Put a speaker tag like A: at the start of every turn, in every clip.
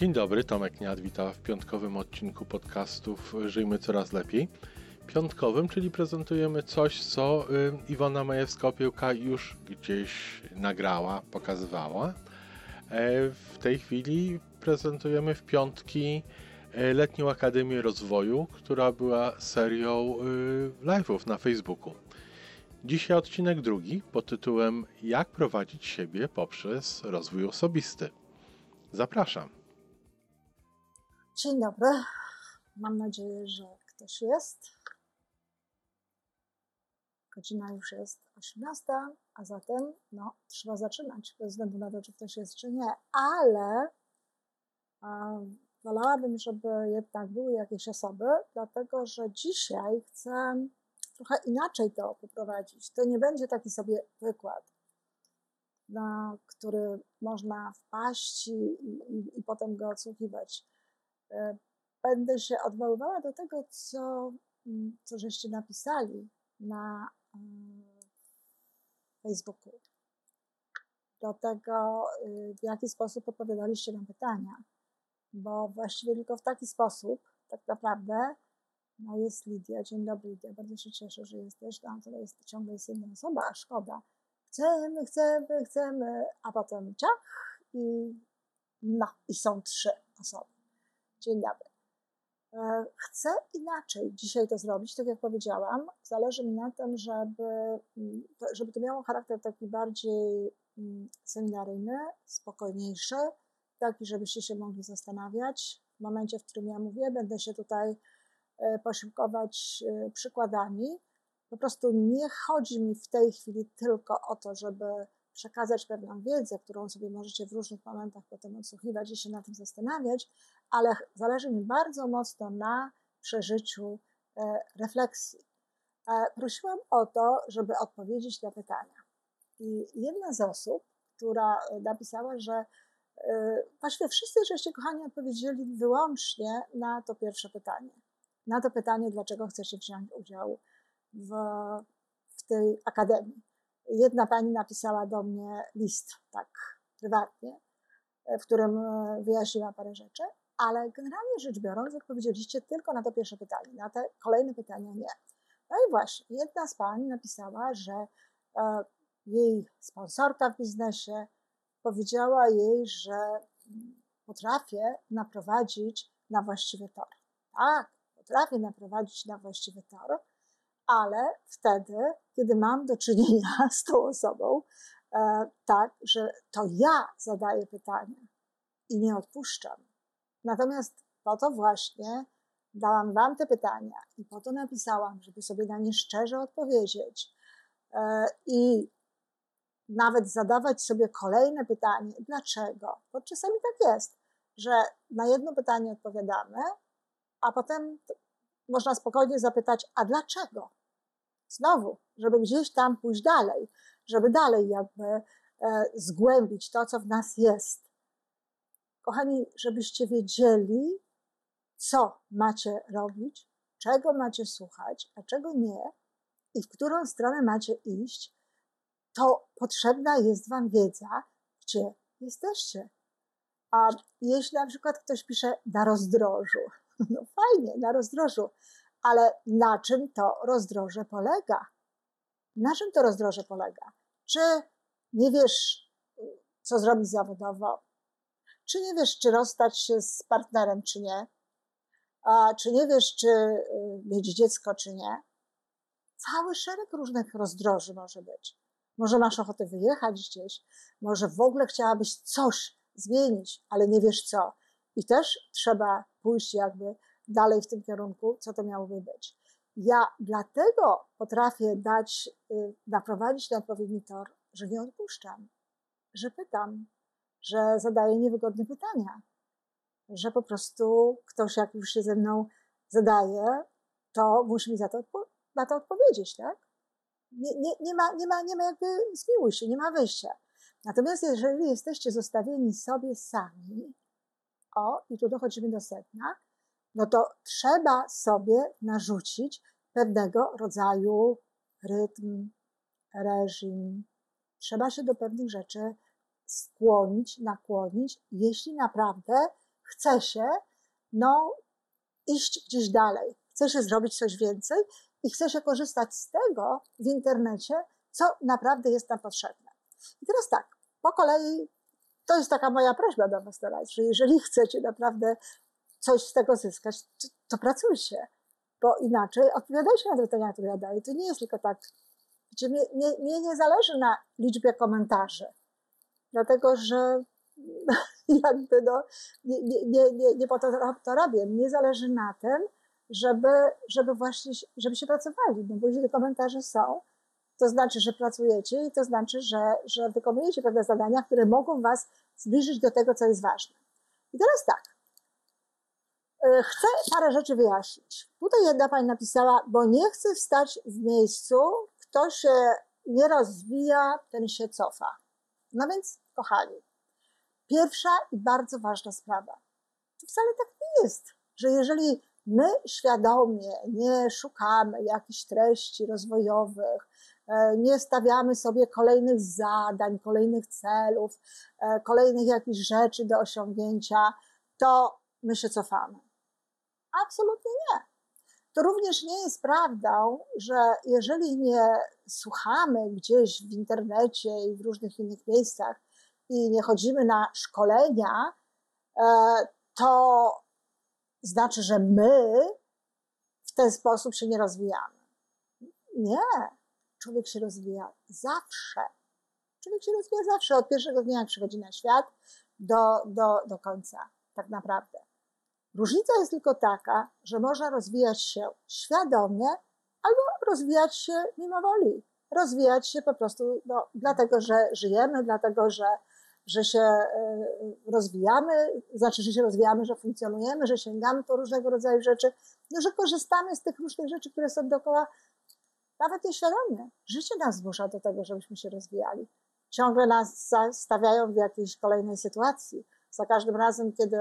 A: Dzień dobry, Tomek Niad, witam w piątkowym odcinku podcastów Żyjmy Coraz Lepiej. Piątkowym, czyli prezentujemy coś, co y, Iwona Majewska-Opiełka już gdzieś nagrała, pokazywała. E, w tej chwili prezentujemy w piątki e, Letnią Akademię Rozwoju, która była serią y, live'ów na Facebooku. Dzisiaj odcinek drugi pod tytułem Jak prowadzić siebie poprzez rozwój osobisty. Zapraszam.
B: Dzień dobry. Mam nadzieję, że ktoś jest. Godzina już jest 18, a zatem no, trzeba zaczynać, bez względu na to, czy ktoś jest, czy nie. Ale um, wolałabym, żeby jednak były jakieś osoby, dlatego że dzisiaj chcę trochę inaczej to poprowadzić. To nie będzie taki sobie wykład, na który można wpaść i, i, i potem go odsłuchiwać. E, będę się odwoływała do tego, co, mm, co żeście napisali na e, Facebooku. Do tego, y, w jaki sposób odpowiadaliście na pytania. Bo właściwie tylko w taki sposób, tak naprawdę, no jest Lidia. Dzień dobry, Lidia. Bardzo się cieszę, że jesteś. No, to jest, ciągle jest jedna osoba, a szkoda. Chcemy, chcemy, chcemy, a potem ciach i no, i są trzy osoby. Dzień dobry. E, chcę inaczej dzisiaj to zrobić, tak jak powiedziałam. Zależy mi na tym, żeby, mm, żeby to miało charakter taki bardziej mm, seminaryjny, spokojniejszy, taki, żebyście się mogli zastanawiać. W momencie, w którym ja mówię, będę się tutaj e, posiłkować e, przykładami. Po prostu nie chodzi mi w tej chwili tylko o to, żeby przekazać pewną wiedzę, którą sobie możecie w różnych momentach potem odsłuchiwać i się na tym zastanawiać, ale zależy mi bardzo mocno na przeżyciu e, refleksji. E, prosiłam o to, żeby odpowiedzieć na pytania. I jedna z osób, która napisała, że e, właściwie wszyscy żeście, kochani, odpowiedzieli wyłącznie na to pierwsze pytanie. Na to pytanie, dlaczego chcecie wziąć udział w, w tej akademii. Jedna pani napisała do mnie list, tak prywatnie, w którym wyjaśniła parę rzeczy, ale generalnie rzecz biorąc, odpowiedzieliście tylko na to pierwsze pytanie, na te kolejne pytania nie. No i właśnie, jedna z pań napisała, że e, jej sponsorka w biznesie powiedziała jej, że potrafię naprowadzić na właściwy tor. Tak, potrafię naprowadzić na właściwy tor, ale wtedy, kiedy mam do czynienia z tą osobą, e, tak, że to ja zadaję pytania i nie odpuszczam. Natomiast po to właśnie dałam Wam te pytania i po to napisałam, żeby sobie na nie szczerze odpowiedzieć e, i nawet zadawać sobie kolejne pytanie, dlaczego? Bo czasami tak jest, że na jedno pytanie odpowiadamy, a potem można spokojnie zapytać, a dlaczego? Znowu, żeby gdzieś tam pójść dalej, żeby dalej jakby e, zgłębić to, co w nas jest. Kochani, żebyście wiedzieli, co macie robić, czego macie słuchać, a czego nie i w którą stronę macie iść, to potrzebna jest Wam wiedza, gdzie jesteście. A jeśli na przykład ktoś pisze na rozdrożu, no fajnie, na rozdrożu, ale na czym to rozdroże polega? Na czym to rozdroże polega? Czy nie wiesz, co zrobić zawodowo? Czy nie wiesz, czy rozstać się z partnerem, czy nie? A czy nie wiesz, czy y, mieć dziecko, czy nie? Cały szereg różnych rozdroży może być. Może masz ochotę wyjechać gdzieś, może w ogóle chciałabyś coś zmienić, ale nie wiesz co. I też trzeba pójść jakby dalej w tym kierunku, co to miałoby być. Ja dlatego potrafię dać, y, naprowadzić na odpowiedni tor, że nie odpuszczam, że pytam, że zadaję niewygodne pytania, że po prostu ktoś, jak już się ze mną zadaje, to musi mi za to, na to odpowiedzieć, tak? Nie, nie, nie, ma, nie, ma, nie ma jakby, zmiłuj się, nie ma wyjścia. Natomiast jeżeli jesteście zostawieni sobie sami, o, i tu dochodzimy do sedna, no to trzeba sobie narzucić pewnego rodzaju rytm, reżim. Trzeba się do pewnych rzeczy skłonić, nakłonić, jeśli naprawdę chce się no, iść gdzieś dalej, chce się zrobić coś więcej i chce się korzystać z tego w internecie, co naprawdę jest nam potrzebne. I teraz tak, po kolei to jest taka moja prośba do Was teraz, że jeżeli chcecie naprawdę coś z tego zyskać, to, to pracujcie, bo inaczej odpowiadajcie na te pytania, które ja daję. To nie jest tylko tak, mnie, mnie, mnie nie zależy na liczbie komentarzy, dlatego że jakby no, nie, nie, nie, nie po to, to robię. Mnie zależy na tym, żeby, żeby właśnie, żeby się pracowali, no bo jeśli komentarze są, to znaczy, że pracujecie i to znaczy, że, że wykonujecie pewne zadania, które mogą Was zbliżyć do tego, co jest ważne. I teraz tak. E, chcę parę rzeczy wyjaśnić. Tutaj jedna pani napisała, bo nie chcę wstać w miejscu, kto się nie rozwija, ten się cofa. No więc, kochani, pierwsza i bardzo ważna sprawa. To wcale tak nie jest, że jeżeli my świadomie nie szukamy jakichś treści rozwojowych, e, nie stawiamy sobie kolejnych zadań, kolejnych celów, e, kolejnych jakichś rzeczy do osiągnięcia, to my się cofamy. Absolutnie nie. To również nie jest prawdą, że jeżeli nie słuchamy gdzieś w internecie i w różnych innych miejscach i nie chodzimy na szkolenia, e, to znaczy, że my w ten sposób się nie rozwijamy. Nie. Człowiek się rozwija zawsze. Człowiek się rozwija zawsze, od pierwszego dnia, jak przychodzi na świat, do, do, do końca, tak naprawdę. Różnica jest tylko taka, że można rozwijać się świadomie albo rozwijać się mimo woli. Rozwijać się po prostu no, dlatego, że żyjemy, dlatego, że że się e, rozwijamy, znaczy, że się rozwijamy, że funkcjonujemy, że sięgamy po różnego rodzaju rzeczy, no, że korzystamy z tych różnych rzeczy, które są dookoła, nawet nieświadomie. Życie nas zmusza do tego, żebyśmy się rozwijali. Ciągle nas stawiają w jakiejś kolejnej sytuacji. Za każdym razem, kiedy,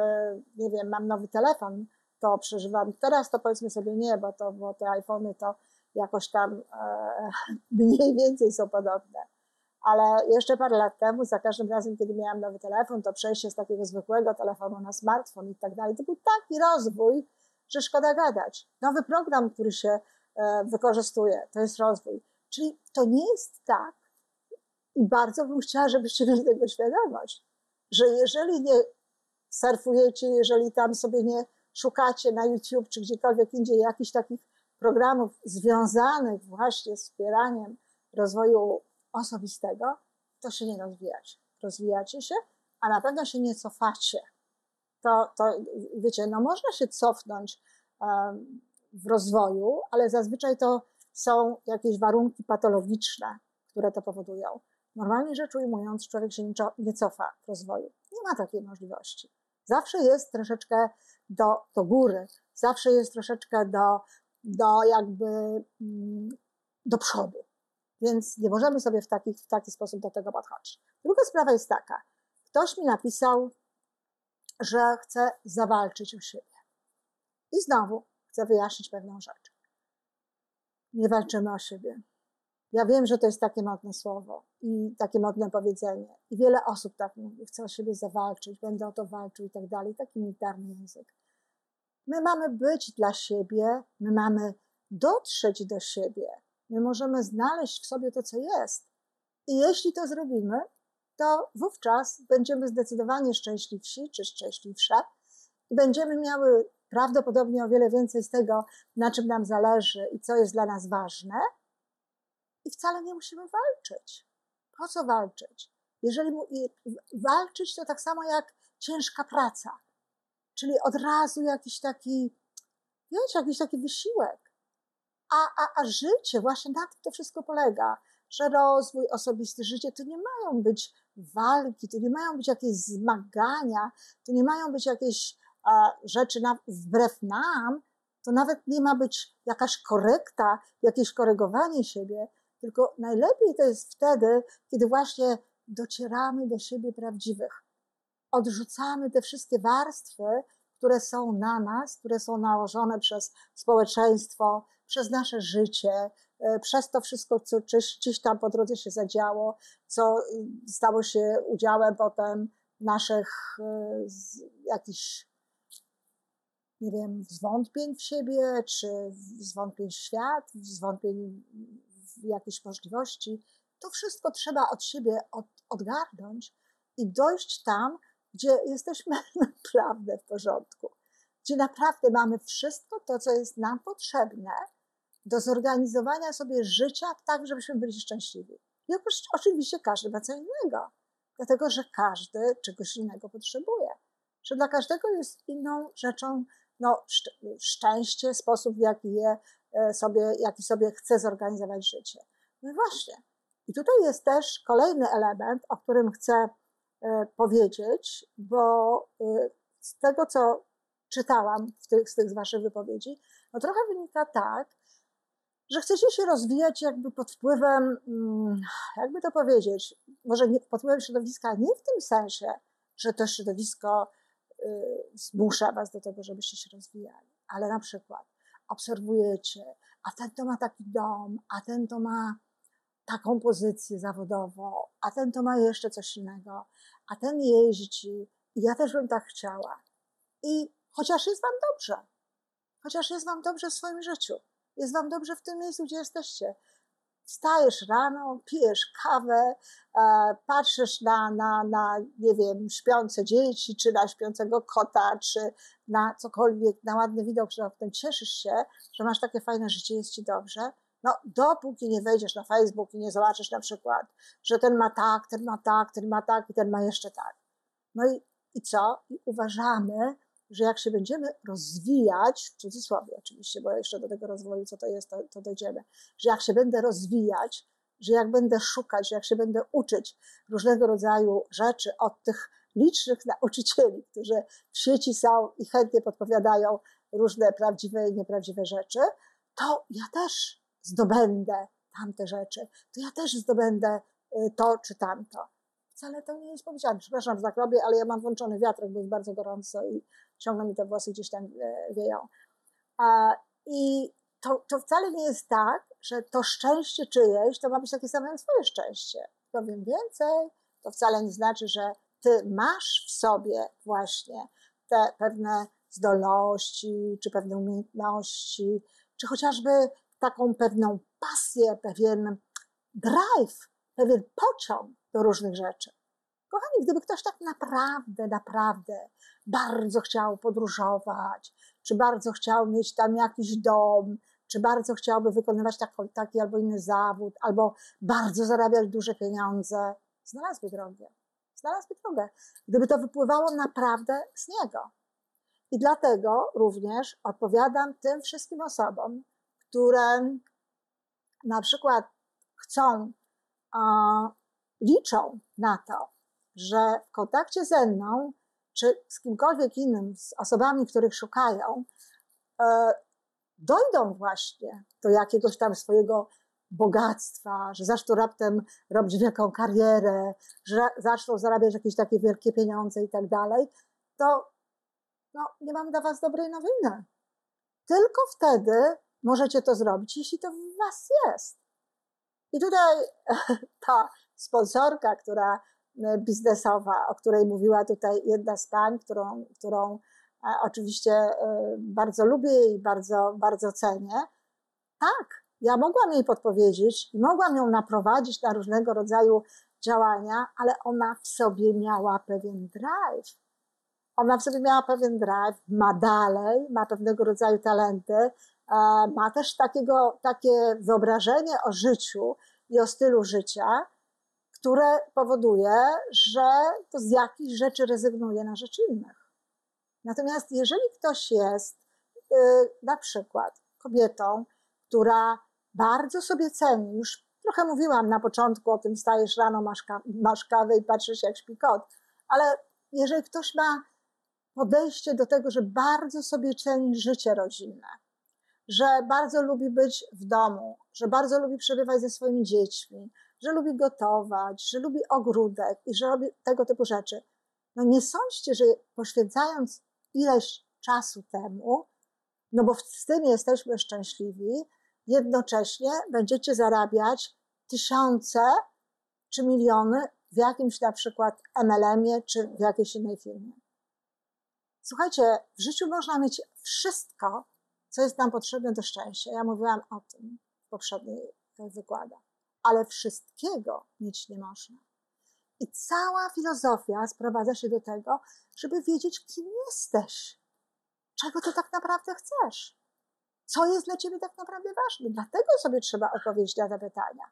B: nie wiem, mam nowy telefon, to przeżywam. Teraz to powiedzmy sobie nie, bo, to, bo te iPhony to jakoś tam e, mniej więcej są podobne ale jeszcze parę lat temu, za każdym razem, kiedy miałam nowy telefon, to przejście z takiego zwykłego telefonu na smartfon i tak dalej, to był taki rozwój, że szkoda gadać. Nowy program, który się e, wykorzystuje, to jest rozwój. Czyli to nie jest tak, i bardzo bym chciała, żebyście mieli tego świadomość, że jeżeli nie surfujecie, jeżeli tam sobie nie szukacie na YouTube czy gdziekolwiek indziej jakichś takich programów związanych właśnie z wspieraniem rozwoju osobistego, to się nie rozwijacie. Rozwijacie się, a na pewno się nie cofacie. To, to wiecie, no można się cofnąć um, w rozwoju, ale zazwyczaj to są jakieś warunki patologiczne, które to powodują. Normalnie rzecz ujmując, człowiek się nie cofa w rozwoju. Nie ma takiej możliwości. Zawsze jest troszeczkę do, do góry, zawsze jest troszeczkę do, do jakby mm, do przodu. Więc nie możemy sobie w taki, w taki sposób do tego podchodzić. Druga sprawa jest taka. Ktoś mi napisał, że chce zawalczyć o siebie. I znowu chcę wyjaśnić pewną rzecz. Nie walczymy o siebie. Ja wiem, że to jest takie modne słowo i takie modne powiedzenie. I wiele osób tak mówi, chce o siebie zawalczyć, będę o to walczył i tak dalej. Taki militarny język. My mamy być dla siebie, my mamy dotrzeć do siebie, My możemy znaleźć w sobie to, co jest. I jeśli to zrobimy, to wówczas będziemy zdecydowanie szczęśliwsi czy szczęśliwsze i będziemy miały prawdopodobnie o wiele więcej z tego, na czym nam zależy i co jest dla nas ważne. I wcale nie musimy walczyć. Po co walczyć? Jeżeli walczyć, to tak samo jak ciężka praca, czyli od razu jakiś taki, wiecie, jakiś taki wysiłek. A, a, a życie, właśnie na tym to wszystko polega, że rozwój osobisty, życie to nie mają być walki, to nie mają być jakieś zmagania, to nie mają być jakieś a, rzeczy na, wbrew nam, to nawet nie ma być jakaś korekta, jakieś korygowanie siebie, tylko najlepiej to jest wtedy, kiedy właśnie docieramy do siebie prawdziwych. Odrzucamy te wszystkie warstwy, które są na nas, które są nałożone przez społeczeństwo, przez nasze życie, e, przez to wszystko, co gdzieś tam po drodze się zadziało, co y, stało się udziałem potem naszych e, jakichś nie wiem, zwątpień w siebie, czy zwątpień w świat, zwątpień jakieś możliwości. To wszystko trzeba od siebie od, odgarnąć i dojść tam, gdzie jesteśmy naprawdę w porządku, gdzie naprawdę mamy wszystko to, co jest nam potrzebne do zorganizowania sobie życia tak, żebyśmy byli szczęśliwi. I oczywiście każdy ma co innego, dlatego że każdy czegoś innego potrzebuje. Że dla każdego jest inną rzeczą no, szczęście, sposób, w jaki je sobie, jaki sobie chce zorganizować życie. No właśnie. I tutaj jest też kolejny element, o którym chcę e, powiedzieć, bo e, z tego, co czytałam w tych, z tych z Waszych wypowiedzi, no trochę wynika tak, że chcecie się rozwijać jakby pod wpływem, mm, jakby to powiedzieć, może nie, pod wpływem środowiska nie w tym sensie, że to środowisko y, zmusza was do tego, żebyście się rozwijali, ale na przykład obserwujecie, a ten to ma taki dom, a ten to ma taką pozycję zawodową, a ten to ma jeszcze coś innego, a ten jeździ ja też bym tak chciała. I chociaż jest wam dobrze, chociaż jest wam dobrze w swoim życiu, jest wam dobrze w tym miejscu, gdzie jesteście. Wstajesz rano, pijesz kawę, e, patrzysz na, na, na, nie wiem, śpiące dzieci, czy na śpiącego kota, czy na cokolwiek, na ładny widok, że potem cieszysz się, że masz takie fajne życie, jest ci dobrze. No, dopóki nie wejdziesz na Facebook i nie zobaczysz na przykład, że ten ma tak, ten ma tak, ten ma tak i ten ma jeszcze tak. No i, i co? I uważamy, że jak się będziemy rozwijać, w cudzysłowie oczywiście, bo jeszcze do tego rozwoju, co to jest, to, to dojdziemy, że jak się będę rozwijać, że jak będę szukać, że jak się będę uczyć różnego rodzaju rzeczy od tych licznych nauczycieli, którzy w sieci są i chętnie podpowiadają różne prawdziwe i nieprawdziwe rzeczy, to ja też zdobędę tamte rzeczy, to ja też zdobędę y, to czy tamto. Wcale to nie jest powiedziane. Przepraszam, że tak ale ja mam włączony wiatrak, bo jest bardzo gorąco i ciągle mi te włosy gdzieś tam e, wieją. I to, to wcale nie jest tak, że to szczęście czyjeś to ma być takie same jak swoje szczęście. Powiem więcej, to wcale nie znaczy, że ty masz w sobie właśnie te pewne zdolności, czy pewne umiejętności, czy chociażby taką pewną pasję, pewien drive, pewien pociąg do różnych rzeczy. Gdyby ktoś tak naprawdę, naprawdę bardzo chciał podróżować, czy bardzo chciał mieć tam jakiś dom, czy bardzo chciałby wykonywać taki, taki albo inny zawód, albo bardzo zarabiać duże pieniądze, znalazłby drogę. Znalazłby drogę, gdyby to wypływało naprawdę z niego. I dlatego również odpowiadam tym wszystkim osobom, które na przykład chcą, a, liczą na to, że w kontakcie ze mną, czy z kimkolwiek innym, z osobami, których szukają, e, dojdą właśnie do jakiegoś tam swojego bogactwa, że zaczną raptem robić wielką karierę, że zaczną zarabiać jakieś takie wielkie pieniądze i tak dalej, to no, nie mam dla Was dobrej nowiny. Tylko wtedy możecie to zrobić, jeśli to w Was jest. I tutaj ta sponsorka, która biznesowa, o której mówiła tutaj jedna z pań, którą, którą e, oczywiście e, bardzo lubię i bardzo, bardzo cenię. Tak, ja mogłam jej podpowiedzieć mogłam ją naprowadzić na różnego rodzaju działania, ale ona w sobie miała pewien drive. Ona w sobie miała pewien drive, ma dalej, ma pewnego rodzaju talenty, ma też takiego, takie wyobrażenie o życiu i o stylu życia, które powoduje, że to z jakichś rzeczy rezygnuje na rzeczy innych. Natomiast jeżeli ktoś jest y, na przykład kobietą, która bardzo sobie ceni, już trochę mówiłam na początku o tym, stajesz rano, masz, ka masz kawę i patrzysz jak śpi kot, ale jeżeli ktoś ma podejście do tego, że bardzo sobie ceni życie rodzinne, że bardzo lubi być w domu, że bardzo lubi przebywać ze swoimi dziećmi, że lubi gotować, że lubi ogródek i że robi tego typu rzeczy. No nie sądźcie, że poświęcając ileś czasu temu, no bo z tym jesteśmy szczęśliwi, jednocześnie będziecie zarabiać tysiące czy miliony w jakimś na przykład MLM-ie czy w jakiejś innej firmie. Słuchajcie, w życiu można mieć wszystko, co jest nam potrzebne do szczęścia. Ja mówiłam o tym w poprzedniej wykładach, ale wszystkiego mieć nie można. I cała filozofia sprowadza się do tego, żeby wiedzieć, kim jesteś, czego ty tak naprawdę chcesz, co jest dla ciebie tak naprawdę ważne. Dlatego sobie trzeba odpowiedzieć na te pytania.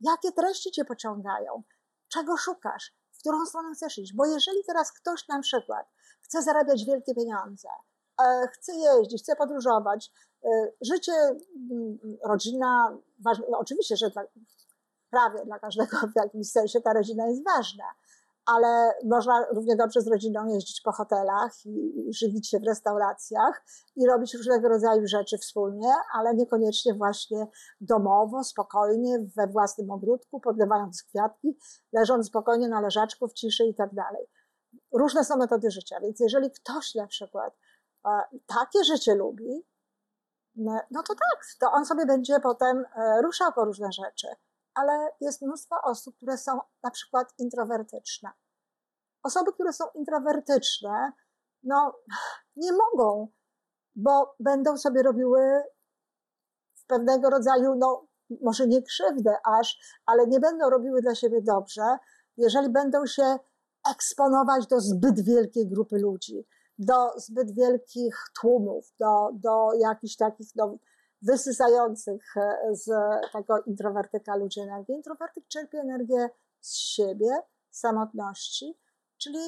B: Jakie treści cię pociągają? Czego szukasz? W którą stronę chcesz iść? Bo jeżeli teraz ktoś na przykład chce zarabiać wielkie pieniądze, e, chce jeździć, chce podróżować, życie, mm, rodzina, ważne, no oczywiście, że dla, prawie dla każdego w jakimś sensie ta rodzina jest ważna, ale można równie dobrze z rodziną jeździć po hotelach i żywić się w restauracjach i robić różnego rodzaju rzeczy wspólnie, ale niekoniecznie właśnie domowo, spokojnie, we własnym ogródku, podlewając kwiatki, leżąc spokojnie na leżaczku w ciszy i tak dalej. Różne są metody życia, więc jeżeli ktoś na przykład e, takie życie lubi, no, no to tak, to on sobie będzie potem e, ruszał po różne rzeczy ale jest mnóstwo osób, które są na przykład introwertyczne. Osoby, które są introwertyczne, no nie mogą, bo będą sobie robiły w pewnego rodzaju, no może nie krzywdę aż, ale nie będą robiły dla siebie dobrze, jeżeli będą się eksponować do zbyt wielkiej grupy ludzi, do zbyt wielkich tłumów, do, do jakichś takich no, wysysających e, z tego introwertyka ludzi energię. Introwertyk czerpie energię z siebie, samotności, czyli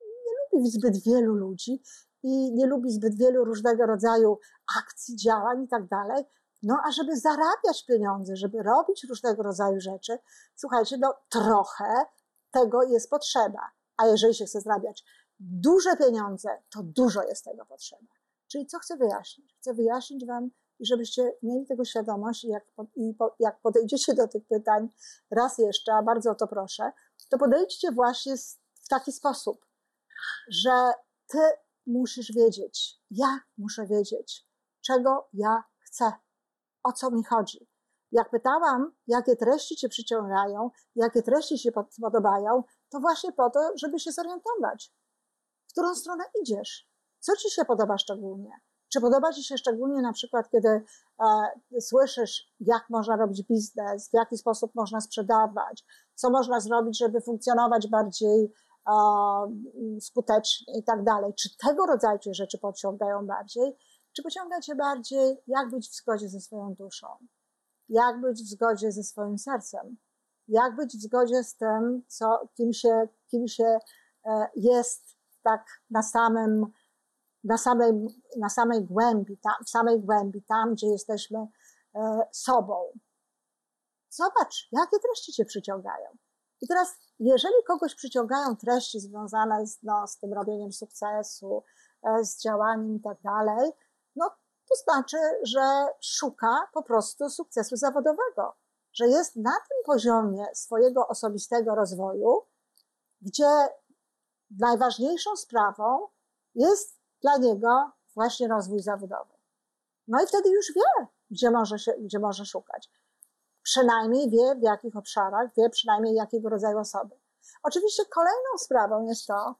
B: nie lubi zbyt wielu ludzi i nie lubi zbyt wielu różnego rodzaju akcji, działań i tak dalej. No a żeby zarabiać pieniądze, żeby robić różnego rodzaju rzeczy, słuchajcie, no trochę tego jest potrzeba. A jeżeli się chce zarabiać duże pieniądze, to dużo jest tego potrzeba. Czyli co chcę wyjaśnić? Chcę wyjaśnić Wam, żebyście mieli tego świadomość i jak, i po, jak podejdziecie do tych pytań raz jeszcze, a bardzo o to proszę, to podejdźcie właśnie w taki sposób, że ty musisz wiedzieć, ja muszę wiedzieć, czego ja chcę, o co mi chodzi. Jak pytałam, jakie treści Cię przyciągają, jakie treści się podobają, to właśnie po to, żeby się zorientować, którą stronę idziesz, co Ci się podoba szczególnie. Czy podoba Ci się szczególnie na przykład, kiedy e, słyszysz, jak można robić biznes, w jaki sposób można sprzedawać, co można zrobić, żeby funkcjonować bardziej e, skutecznie i tak dalej. Czy tego rodzaju rzeczy pociągają bardziej, czy pociąga Cię bardziej, jak być w zgodzie ze swoją duszą, jak być w zgodzie ze swoim sercem, jak być w zgodzie z tym, co, kim, się, kim się e, jest tak na samym na samej, na samej głębi, tam, w samej głębi, tam, gdzie jesteśmy e, sobą. Zobacz, jakie treści cię przyciągają. I teraz, jeżeli kogoś przyciągają treści związane z, no, z tym robieniem sukcesu, e, z działaniem i tak dalej, no to znaczy, że szuka po prostu sukcesu zawodowego, że jest na tym poziomie swojego osobistego rozwoju, gdzie najważniejszą sprawą jest dla niego właśnie rozwój zawodowy. No i wtedy już wie, gdzie może, się, gdzie może szukać. Przynajmniej wie, w jakich obszarach, wie przynajmniej jakiego rodzaju osoby. Oczywiście kolejną sprawą jest to,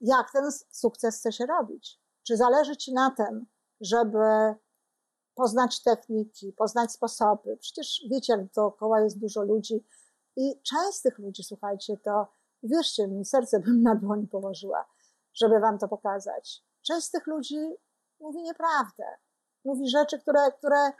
B: jak ten sukces chce się robić. Czy zależy Ci na tym, żeby poznać techniki, poznać sposoby. Przecież wiecie, jak dookoła jest dużo ludzi i część z tych ludzi, słuchajcie, to wierzcie mi, serce bym na dłoni położyła, żeby Wam to pokazać. Część z tych ludzi mówi nieprawdę. Mówi rzeczy, które, które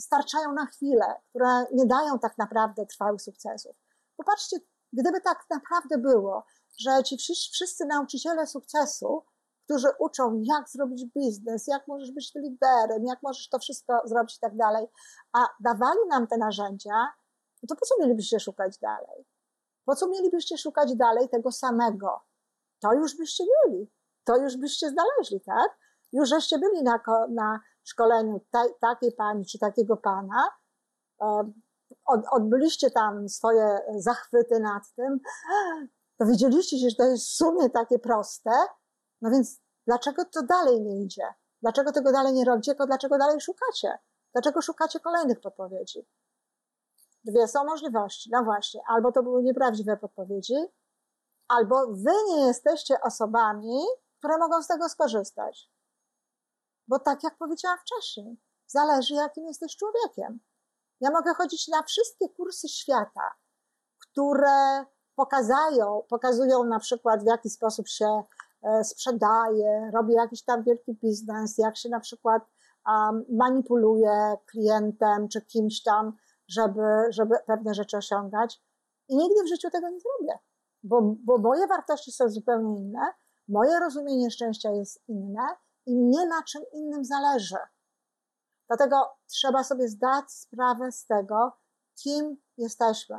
B: starczają na chwilę, które nie dają tak naprawdę trwałych sukcesów. Popatrzcie, gdyby tak naprawdę było, że ci wszyscy nauczyciele sukcesu, którzy uczą, jak zrobić biznes, jak możesz być liderem, jak możesz to wszystko zrobić i tak dalej, a dawali nam te narzędzia, no to po co mielibyście szukać dalej? Po co mielibyście szukać dalej tego samego? To już byście mieli to już byście znaleźli, tak? Już żeście byli na, na szkoleniu takiej pani czy takiego pana, od, odbyliście tam swoje zachwyty nad tym, to widzieliście, że to jest w sumie takie proste, no więc dlaczego to dalej nie idzie? Dlaczego tego dalej nie robicie, dlaczego dalej szukacie? Dlaczego szukacie kolejnych podpowiedzi? Dwie są możliwości. No właśnie, albo to były nieprawdziwe podpowiedzi, albo wy nie jesteście osobami, które mogą z tego skorzystać. Bo tak jak powiedziałam wcześniej, zależy jakim jesteś człowiekiem. Ja mogę chodzić na wszystkie kursy świata, które pokazają, pokazują na przykład w jaki sposób się e, sprzedaje, robi jakiś tam wielki biznes, jak się na przykład um, manipuluje klientem czy kimś tam, żeby, żeby pewne rzeczy osiągać. I nigdy w życiu tego nie zrobię, bo, bo moje wartości są zupełnie inne, moje rozumienie szczęścia jest inne i mnie na czym innym zależy. Dlatego trzeba sobie zdać sprawę z tego, kim jesteśmy.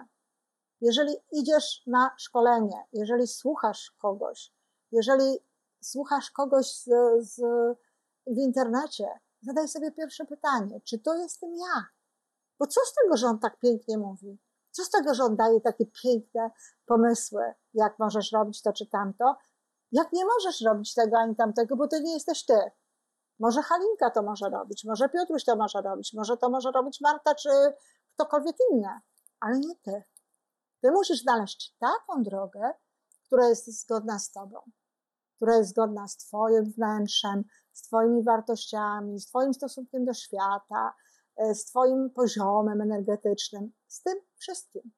B: Jeżeli idziesz na szkolenie, jeżeli słuchasz kogoś, jeżeli słuchasz kogoś z, z, w internecie, zadaj sobie pierwsze pytanie, czy to jestem ja? Bo co z tego, że on tak pięknie mówi? Co z tego, że on daje takie piękne pomysły, jak możesz robić to czy tamto? Jak nie możesz robić tego ani tamtego, bo to nie jesteś ty. Może Halinka to może robić, może Piotruś to może robić, może to może robić Marta czy ktokolwiek inny, ale nie ty. Ty musisz znaleźć taką drogę, która jest zgodna z tobą, która jest zgodna z twoim wnętrzem, z twoimi wartościami, z twoim stosunkiem do świata, z twoim poziomem energetycznym, z tym wszystkim.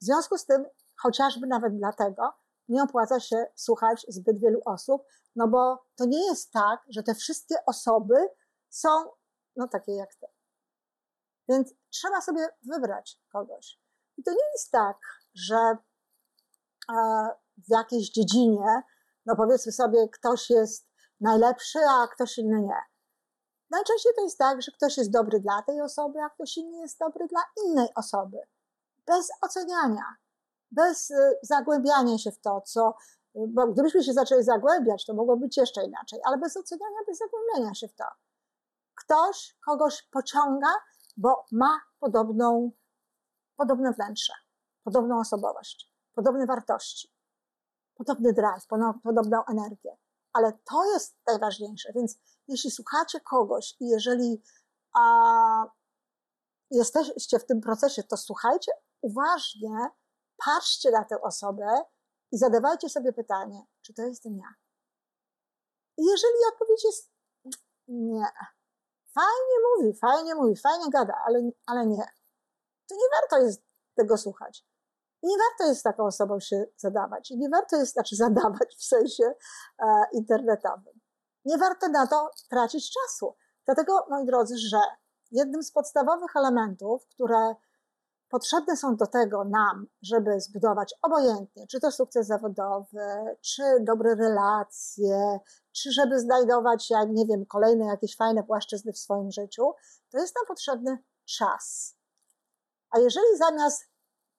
B: W związku z tym, chociażby nawet dlatego, nie opłaca się słuchać zbyt wielu osób, no bo to nie jest tak, że te wszystkie osoby są no takie jak ty. Więc trzeba sobie wybrać kogoś. I to nie jest tak, że e, w jakiejś dziedzinie, no powiedzmy sobie, ktoś jest najlepszy, a ktoś inny nie. Najczęściej to jest tak, że ktoś jest dobry dla tej osoby, a ktoś inny jest dobry dla innej osoby. Bez oceniania, bez y, zagłębiania się w to, co. Bo gdybyśmy się zaczęli zagłębiać, to mogło być jeszcze inaczej, ale bez oceniania, bez zagłębiania się w to. Ktoś kogoś pociąga, bo ma podobną podobne wnętrze, podobną osobowość, podobne wartości, podobny drive, podobną energię. Ale to jest najważniejsze. Więc jeśli słuchacie kogoś i jeżeli a, jesteście w tym procesie, to słuchajcie uważnie, patrzcie na tę osobę i zadawajcie sobie pytanie, czy to jestem ja. I jeżeli odpowiedź jest nie, fajnie mówi, fajnie mówi, fajnie gada, ale, ale nie, to nie warto jest tego słuchać. Nie warto jest taką osobą się zadawać. Nie warto jest, znaczy zadawać w sensie e, internetowym. Nie warto na to tracić czasu. Dlatego, moi drodzy, że jednym z podstawowych elementów, które potrzebne są do tego nam, żeby zbudować obojętnie, czy to sukces zawodowy, czy dobre relacje, czy żeby znajdować, ja nie wiem, kolejne jakieś fajne płaszczyzny w swoim życiu, to jest nam potrzebny czas. A jeżeli zamiast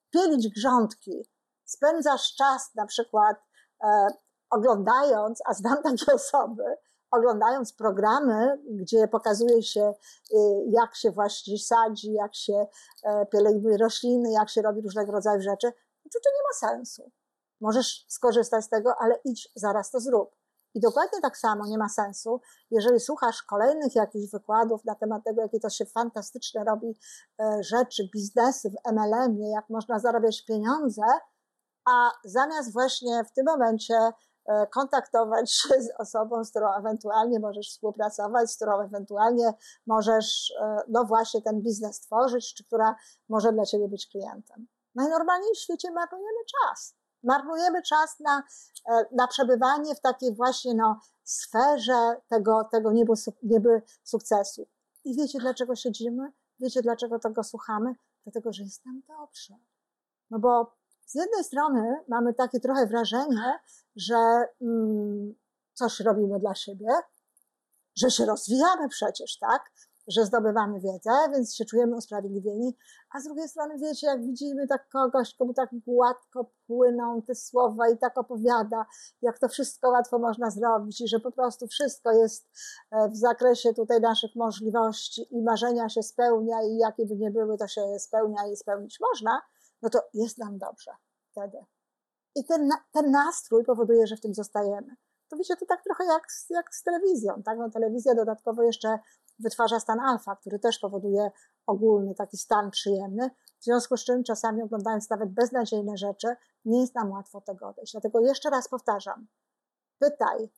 B: pielić grządki, spędzasz czas na przykład e, oglądając, a znam takie osoby, oglądając programy, gdzie pokazuje się, y, jak się właśnie sadzi, jak się e, pielęgnuje rośliny, jak się robi różnego rodzaju rzeczy, to to nie ma sensu. Możesz skorzystać z tego, ale idź, zaraz to zrób. I dokładnie tak samo nie ma sensu, jeżeli słuchasz kolejnych jakichś wykładów na temat tego, jakie to się fantastyczne robi e, rzeczy, biznesy w MLM-ie, jak można zarabiać pieniądze, a zamiast właśnie w tym momencie e, kontaktować się z osobą, z którą ewentualnie możesz współpracować, z którą ewentualnie możesz, e, no właśnie, ten biznes tworzyć, czy która może dla ciebie być klientem. Najnormalniej w świecie marnujemy czas. Marnujemy czas na, e, na przebywanie w takiej właśnie no, sferze tego, tego nieby, nieby sukcesu. I wiecie, dlaczego siedzimy? Wiecie, dlaczego tego słuchamy? Dlatego, że jest nam dobrze. No bo z jednej strony mamy takie trochę wrażenie, że mm, coś robimy dla siebie, że się rozwijamy przecież, tak? Że zdobywamy wiedzę, więc się czujemy usprawiedliwieni, a z drugiej strony, wiecie, jak widzimy tak kogoś, komu tak gładko płyną te słowa i tak opowiada, jak to wszystko łatwo można zrobić i że po prostu wszystko jest e, w zakresie tutaj naszych możliwości i marzenia się spełnia i jakie by nie były, to się spełnia i spełnić można, no to jest nam dobrze wtedy. I ten, ten nastrój powoduje, że w tym zostajemy. To wiecie, to tak trochę jak, jak z telewizją, tak? No, telewizja dodatkowo jeszcze wytwarza stan alfa, który też powoduje ogólny taki stan przyjemny, w związku z czym czasami oglądając nawet beznadziejne rzeczy, nie jest nam łatwo tego odejść. Dlatego jeszcze raz powtarzam, pytaj,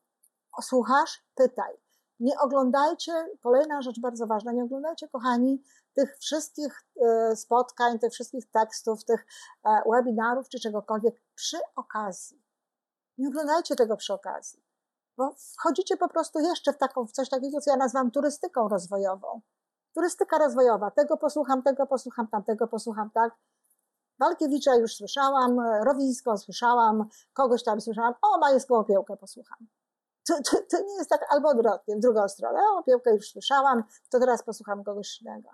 B: słuchasz, pytaj. Nie oglądajcie, kolejna rzecz bardzo ważna, nie oglądajcie, kochani, tych wszystkich e, spotkań, tych wszystkich tekstów, tych e, webinarów czy czegokolwiek przy okazji. Nie oglądajcie tego przy okazji, bo wchodzicie po prostu jeszcze w taką, w coś takiego, co ja nazywam turystyką rozwojową. Turystyka rozwojowa. Tego posłucham, tego posłucham, tamtego posłucham, tak? Walkiewicza już słyszałam, Rowińską słyszałam, kogoś tam słyszałam, o, Majewską opiełkę posłucham. To, to, to, nie jest tak albo odwrotnie, w drugą stronę. O, opiełkę już słyszałam, to teraz posłucham kogoś innego.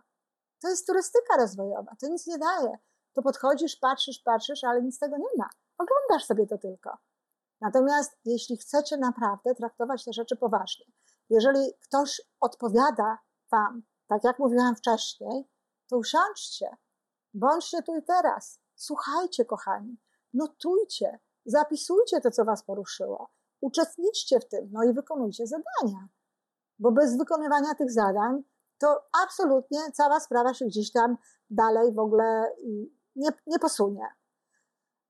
B: To jest turystyka rozwojowa, to nic nie daje. To podchodzisz, patrzysz, patrzysz, ale nic tego nie ma. Oglądasz sobie to tylko. Natomiast jeśli chcecie naprawdę traktować te rzeczy poważnie, jeżeli ktoś odpowiada Wam, tak jak mówiłam wcześniej, to usiądźcie, bądźcie tu i teraz, słuchajcie, kochani, notujcie, zapisujcie to, co Was poruszyło, uczestniczcie w tym, no i wykonujcie zadania. Bo bez wykonywania tych zadań to absolutnie cała sprawa się gdzieś tam dalej w ogóle nie, nie posunie.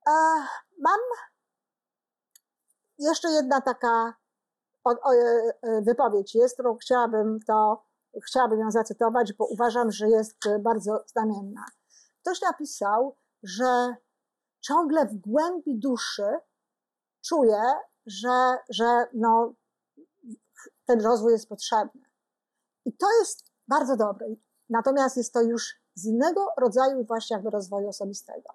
B: E, mam jeszcze jedna taka e, wypowiedź jest, którą chciałabym to, chciałabym ją zacytować, bo uważam, że jest bardzo znamienna. Ktoś napisał, że ciągle w głębi duszy czuje, że, że no, ten rozwój jest potrzebny. I to jest bardzo dobre. Natomiast jest to już z innego rodzaju właśnie jakby rozwoju osobistego.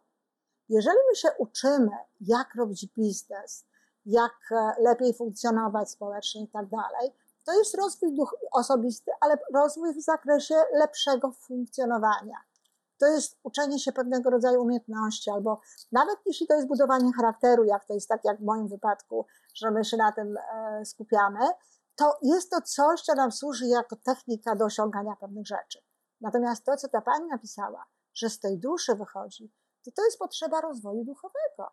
B: Jeżeli my się uczymy, jak robić biznes, jak e, lepiej funkcjonować społecznie i tak dalej, to jest rozwój osobisty, ale rozwój w zakresie lepszego funkcjonowania. To jest uczenie się pewnego rodzaju umiejętności, albo nawet jeśli to jest budowanie charakteru, jak to jest tak jak w moim wypadku, że my się na tym e, skupiamy, to jest to coś, co nam służy jako technika do osiągania pewnych rzeczy. Natomiast to, co ta pani napisała, że z tej duszy wychodzi, to to jest potrzeba rozwoju duchowego.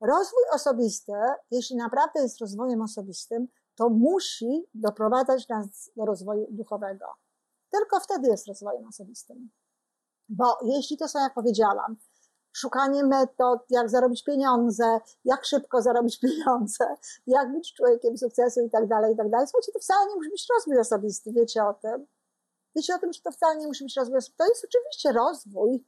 B: Rozwój osobisty, jeśli naprawdę jest rozwojem osobistym, to musi doprowadzać nas do rozwoju duchowego. Tylko wtedy jest rozwojem osobistym. Bo jeśli to są, jak powiedziałam, szukanie metod, jak zarobić pieniądze, jak szybko zarobić pieniądze, jak być człowiekiem sukcesu i tak dalej, i tak dalej. Słuchajcie, to wcale nie musi być rozwój osobisty, wiecie o tym. Wiecie o tym, że to wcale nie musi być rozwój osobisty. To jest oczywiście rozwój,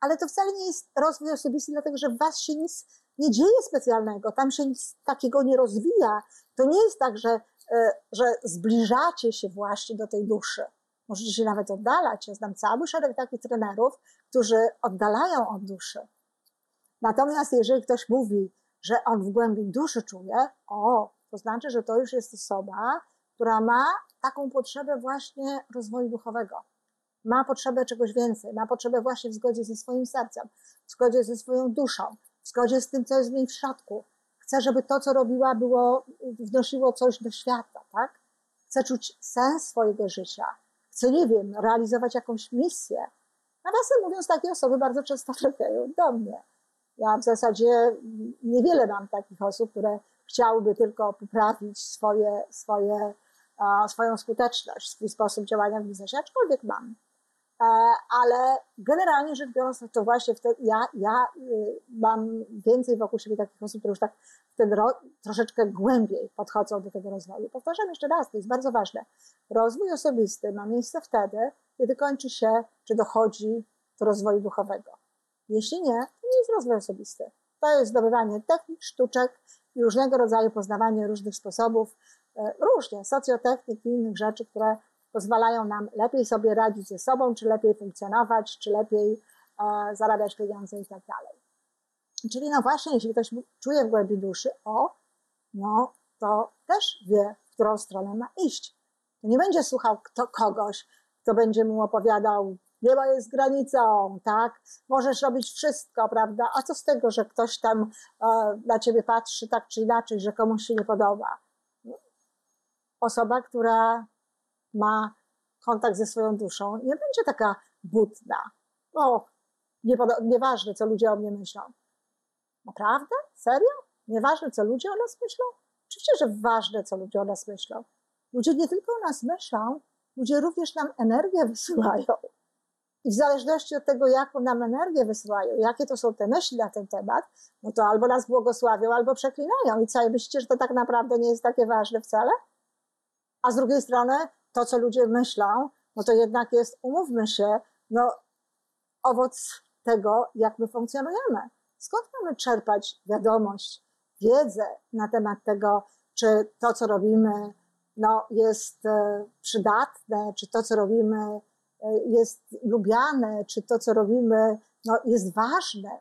B: ale to wcale nie jest rozwój osobisty, dlatego że w was się nic nie dzieje specjalnego, tam się nic takiego nie rozwija. To nie jest tak, że, e, że zbliżacie się właśnie do tej duszy. Możecie się nawet oddalać. Ja znam cały szereg takich trenerów, którzy oddalają od duszy. Natomiast jeżeli ktoś mówi, że on w głębi duszy czuje, o, to znaczy, że to już jest osoba, która ma taką potrzebę właśnie rozwoju duchowego. Ma potrzebę czegoś więcej, ma potrzebę właśnie w zgodzie ze swoim sercem, w zgodzie ze swoją duszą, w zgodzie z tym, co jest w niej w środku. Chce, żeby to, co robiła, było, wnosiło coś do świata, tak? Chce czuć sens swojego życia. Chce, nie wiem, realizować jakąś misję. Nawiasem mówiąc, takie osoby bardzo często trafiają do mnie. Ja w zasadzie niewiele mam takich osób, które chciałyby tylko poprawić swoje, swoje, swoją skuteczność, swój sposób działania w biznesie, aczkolwiek mam. E, ale generalnie rzecz biorąc, to właśnie wtedy ja, ja y, mam więcej wokół siebie takich osób, które już tak ro, troszeczkę głębiej podchodzą do tego rozwoju. Powtarzam jeszcze raz, to jest bardzo ważne. Rozwój osobisty ma miejsce wtedy, kiedy kończy się, czy dochodzi do rozwoju duchowego. Jeśli nie, to nie jest rozwój osobisty. To jest zdobywanie technik, sztuczek i różnego rodzaju poznawanie różnych sposobów, e, różnie, socjotechnik i innych rzeczy, które pozwalają nam lepiej sobie radzić ze sobą, czy lepiej funkcjonować, czy lepiej e, zarabiać pieniądze i tak dalej. Czyli no właśnie, jeśli ktoś czuje w głębi duszy, o, no to też wie, w którą stronę ma iść. To nie będzie słuchał kto, kogoś, kto będzie mu opowiadał, niebo jest granicą, tak? Możesz robić wszystko, prawda? A co z tego, że ktoś tam e, na ciebie patrzy tak czy inaczej, że komuś się nie podoba? Osoba, która ma kontakt ze swoją duszą, nie będzie taka butna. O, nieważne, co ludzie o mnie myślą. Naprawdę? Serio? Nieważne, co ludzie o nas myślą? Oczywiście, że ważne, co ludzie o nas myślą. Ludzie nie tylko o nas myślą, ludzie również nam energię wysyłają. I w zależności od tego, jaką nam energię wysyłają, jakie to są te myśli na ten temat, no to albo nas błogosławią, albo przeklinają. I co, myślicie, że to tak naprawdę nie jest takie ważne wcale? A z drugiej strony, to, co ludzie myślą, no to jednak jest, umówmy się, no, owoc tego, jak my funkcjonujemy. Skąd mamy czerpać wiadomość, wiedzę na temat tego, czy to, co robimy, no, jest e, przydatne, czy to, co robimy, e, jest lubiane, czy to, co robimy, no, jest ważne,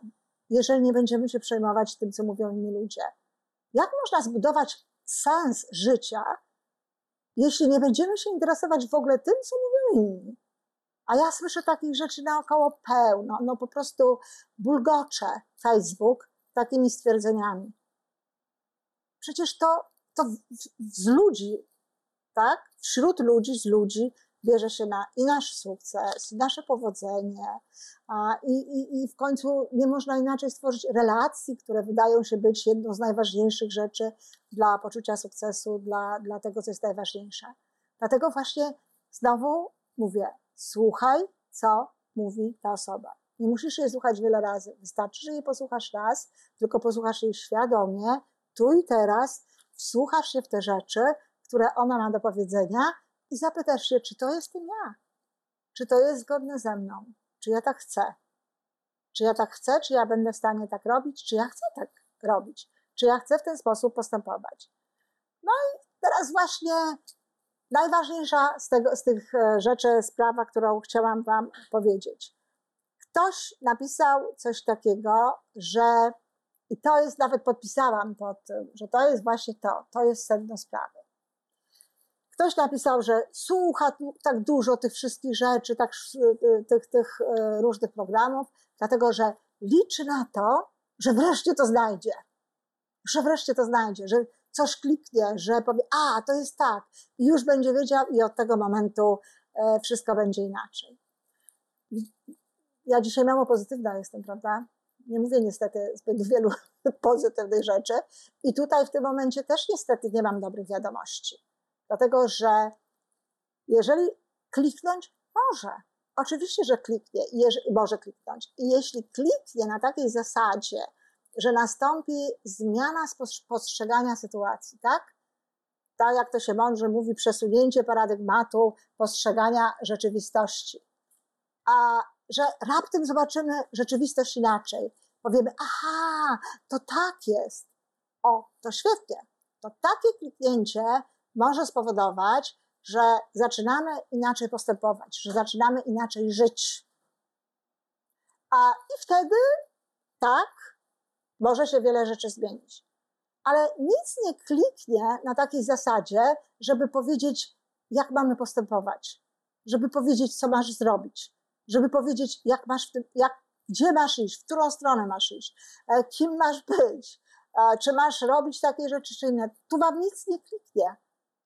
B: jeżeli nie będziemy się przejmować tym, co mówią inni ludzie. Jak można zbudować sens życia, jeśli nie będziemy się interesować w ogóle tym, co mówią inni? A ja słyszę takich rzeczy naokoło pełno, no po prostu bulgocze Facebook takimi stwierdzeniami. Przecież to, to z ludzi, tak? Wśród ludzi, z ludzi bierze się na i nasz sukces, i nasze powodzenie, a, i, i, i w końcu nie można inaczej stworzyć relacji, które wydają się być jedną z najważniejszych rzeczy dla poczucia sukcesu, dla, dla tego, co jest najważniejsze. Dlatego właśnie znowu mówię, słuchaj, co mówi ta osoba. Nie musisz jej słuchać wiele razy. Wystarczy, że jej posłuchasz raz, tylko posłuchasz jej świadomie, tu i teraz, wsłuchasz się w te rzeczy, które ona ma do powiedzenia i zapytasz się, czy to jestem ja? Czy to jest zgodne ze mną? Czy ja tak chcę? Czy ja tak chcę? Czy ja będę w stanie tak robić? Czy ja chcę tak robić? Czy ja chcę w ten sposób postępować? No i teraz właśnie najważniejsza z, tego, z tych e, rzeczy, sprawa, którą chciałam Wam powiedzieć. Ktoś napisał coś takiego, że i to jest, nawet podpisałam pod tym, że to jest właśnie to, to jest sedno sprawy. Ktoś napisał, że słucha tak dużo tych wszystkich rzeczy, tak, tych, tych e, różnych programów, dlatego że liczy na to, że wreszcie to znajdzie. Że wreszcie to znajdzie, że coś kliknie, że powie, a to jest tak, i już będzie wiedział, i od tego momentu e, wszystko będzie inaczej. Ja dzisiaj mało pozytywna jestem, prawda? Nie mówię niestety zbyt wielu pozytywnych rzeczy, i tutaj w tym momencie też niestety nie mam dobrych wiadomości. Dlatego, że jeżeli kliknąć, może. Oczywiście, że kliknie może kliknąć. I jeśli kliknie na takiej zasadzie, że nastąpi zmiana postrzegania sytuacji, tak? Tak jak to się mądrze mówi, przesunięcie paradygmatu postrzegania rzeczywistości. A że raptem zobaczymy rzeczywistość inaczej. Powiemy, aha, to tak jest. O, to świetnie. To takie kliknięcie może spowodować, że zaczynamy inaczej postępować, że zaczynamy inaczej żyć. A i wtedy, tak, może się wiele rzeczy zmienić. Ale nic nie kliknie na takiej zasadzie, żeby powiedzieć, jak mamy postępować, żeby powiedzieć, co masz zrobić, żeby powiedzieć, jak masz w tym, jak, gdzie masz iść, w którą stronę masz iść, e, kim masz być, e, czy masz robić takie rzeczy, czy inne. Tu wam nic nie kliknie.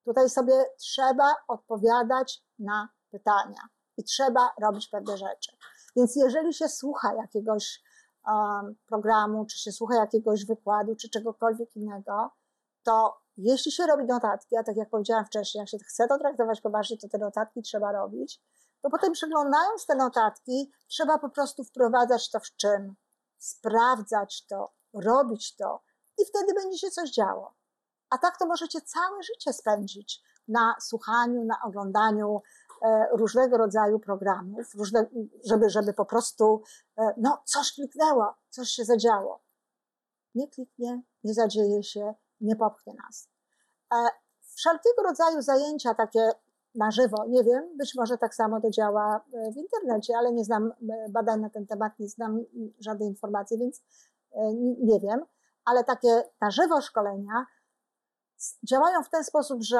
B: Tutaj sobie trzeba odpowiadać na pytania i trzeba robić pewne rzeczy. Więc jeżeli się słucha jakiegoś um, programu, czy się słucha jakiegoś wykładu, czy czegokolwiek innego, to jeśli się robi notatki, a tak jak powiedziałam wcześniej, jak się chce to traktować poważnie, to te notatki trzeba robić, to potem przeglądając te notatki, trzeba po prostu wprowadzać to w czyn, sprawdzać to, robić to i wtedy będzie się coś działo. A tak to możecie całe życie spędzić na słuchaniu, na oglądaniu e, różnego rodzaju programów, różne, żeby, żeby po prostu, e, no, coś kliknęło, coś się zadziało. Nie kliknie, nie zadzieje się, nie popchnie nas. E, wszelkiego rodzaju zajęcia takie na żywo, nie wiem, być może tak samo to działa w internecie, ale nie znam badań na ten temat, nie znam żadnej informacji, więc nie wiem, ale takie na żywo szkolenia działają w ten sposób, że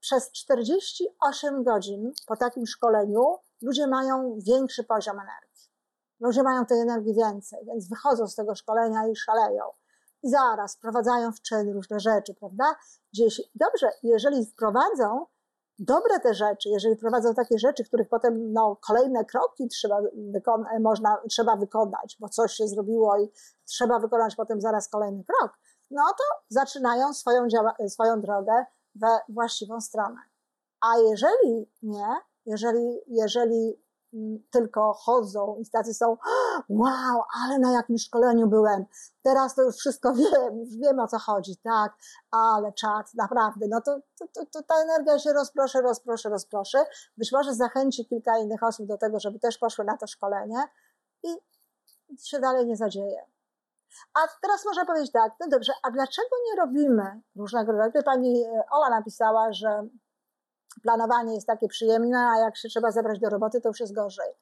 B: przez 48 godzin po takim szkoleniu ludzie mają większy poziom energii. Ludzie mają tej energii więcej, więc wychodzą z tego szkolenia i szaleją. I zaraz wprowadzają w czyn różne rzeczy, prawda? Gdzieś, dobrze, jeżeli wprowadzą dobre te rzeczy, jeżeli prowadzą takie rzeczy, których potem no, kolejne kroki trzeba, wykona, można, trzeba wykonać, bo coś się zrobiło i trzeba wykonać potem zaraz kolejny krok, no to zaczynają swoją, swoją drogę we właściwą stronę. A jeżeli nie, jeżeli, jeżeli mm, tylko chodzą i tacy są, wow, ale na jakim szkoleniu byłem. Teraz to już wszystko wiem, już wiem o co chodzi, tak, ale czat, naprawdę, no to, to, to, to ta energia się rozproszy, rozproszy, rozproszy. Być może zachęci kilka innych osób do tego, żeby też poszły na to szkolenie i się dalej nie zadzieje. A teraz można powiedzieć tak, no dobrze, a dlaczego nie robimy różnego rodzaju? Pani e, Ola napisała, że planowanie jest takie przyjemne, a jak się trzeba zebrać do roboty, to już jest gorzej.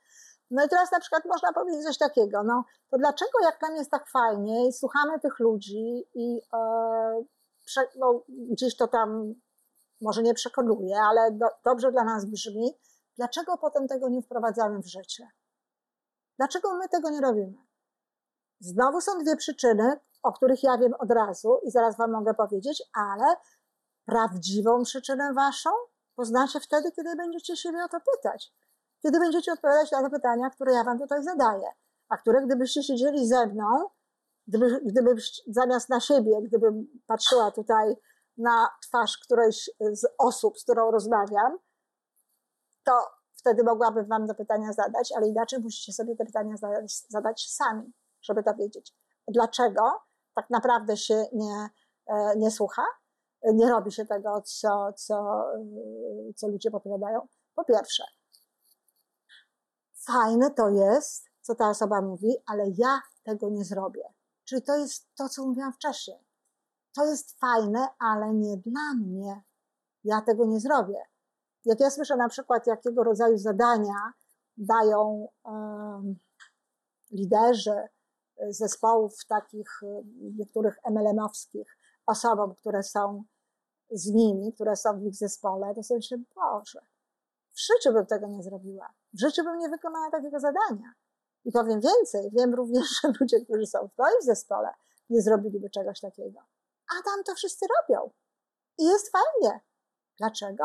B: No i teraz na przykład można powiedzieć coś takiego, no to dlaczego jak tam jest tak fajnie i słuchamy tych ludzi i e, no, gdzieś to tam może nie przekonuje, ale do, dobrze dla nas brzmi, dlaczego potem tego nie wprowadzamy w życie? Dlaczego my tego nie robimy? Znowu są dwie przyczyny, o których ja wiem od razu i zaraz Wam mogę powiedzieć, ale prawdziwą przyczynę Waszą poznacie wtedy, kiedy będziecie siebie o to pytać. Kiedy będziecie odpowiadać na te pytania, które ja Wam tutaj zadaję, a które gdybyście siedzieli ze mną, gdyby, gdyby zamiast na siebie, gdybym patrzyła tutaj na twarz którejś z osób, z którą rozmawiam, to wtedy mogłabym Wam te pytania zadać, ale inaczej musicie sobie te pytania zadać, zadać sami żeby dowiedzieć, dlaczego tak naprawdę się nie, e, nie słucha, nie robi się tego, co, co, e, co ludzie podpowiadają. Po pierwsze, fajne to jest, co ta osoba mówi, ale ja tego nie zrobię. Czyli to jest to, co mówiłam wcześniej. To jest fajne, ale nie dla mnie. Ja tego nie zrobię. Jak ja słyszę na przykład, jakiego rodzaju zadania dają um, liderzy, zespołów takich y, niektórych MLM-owskich osobom, które są z nimi, które są w ich zespole, to sobie się, Boże, w życiu bym tego nie zrobiła. W życiu bym nie wykonała takiego zadania. I powiem więcej, wiem również, że ludzie, którzy są w moim zespole, nie zrobiliby czegoś takiego. A tam to wszyscy robią. I jest fajnie. Dlaczego?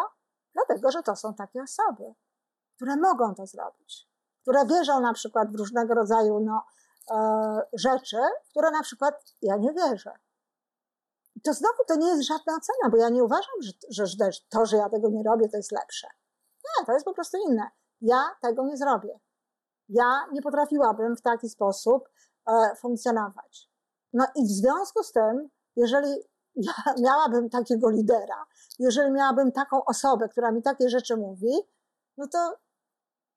B: Dlatego, że to są takie osoby, które mogą to zrobić, które wierzą na przykład w różnego rodzaju no, E, rzeczy, w które na przykład ja nie wierzę. To znowu to nie jest żadna ocena, bo ja nie uważam, że, że to, że ja tego nie robię, to jest lepsze. Nie, to jest po prostu inne. Ja tego nie zrobię. Ja nie potrafiłabym w taki sposób e, funkcjonować. No i w związku z tym, jeżeli ja miałabym takiego lidera, jeżeli miałabym taką osobę, która mi takie rzeczy mówi, no to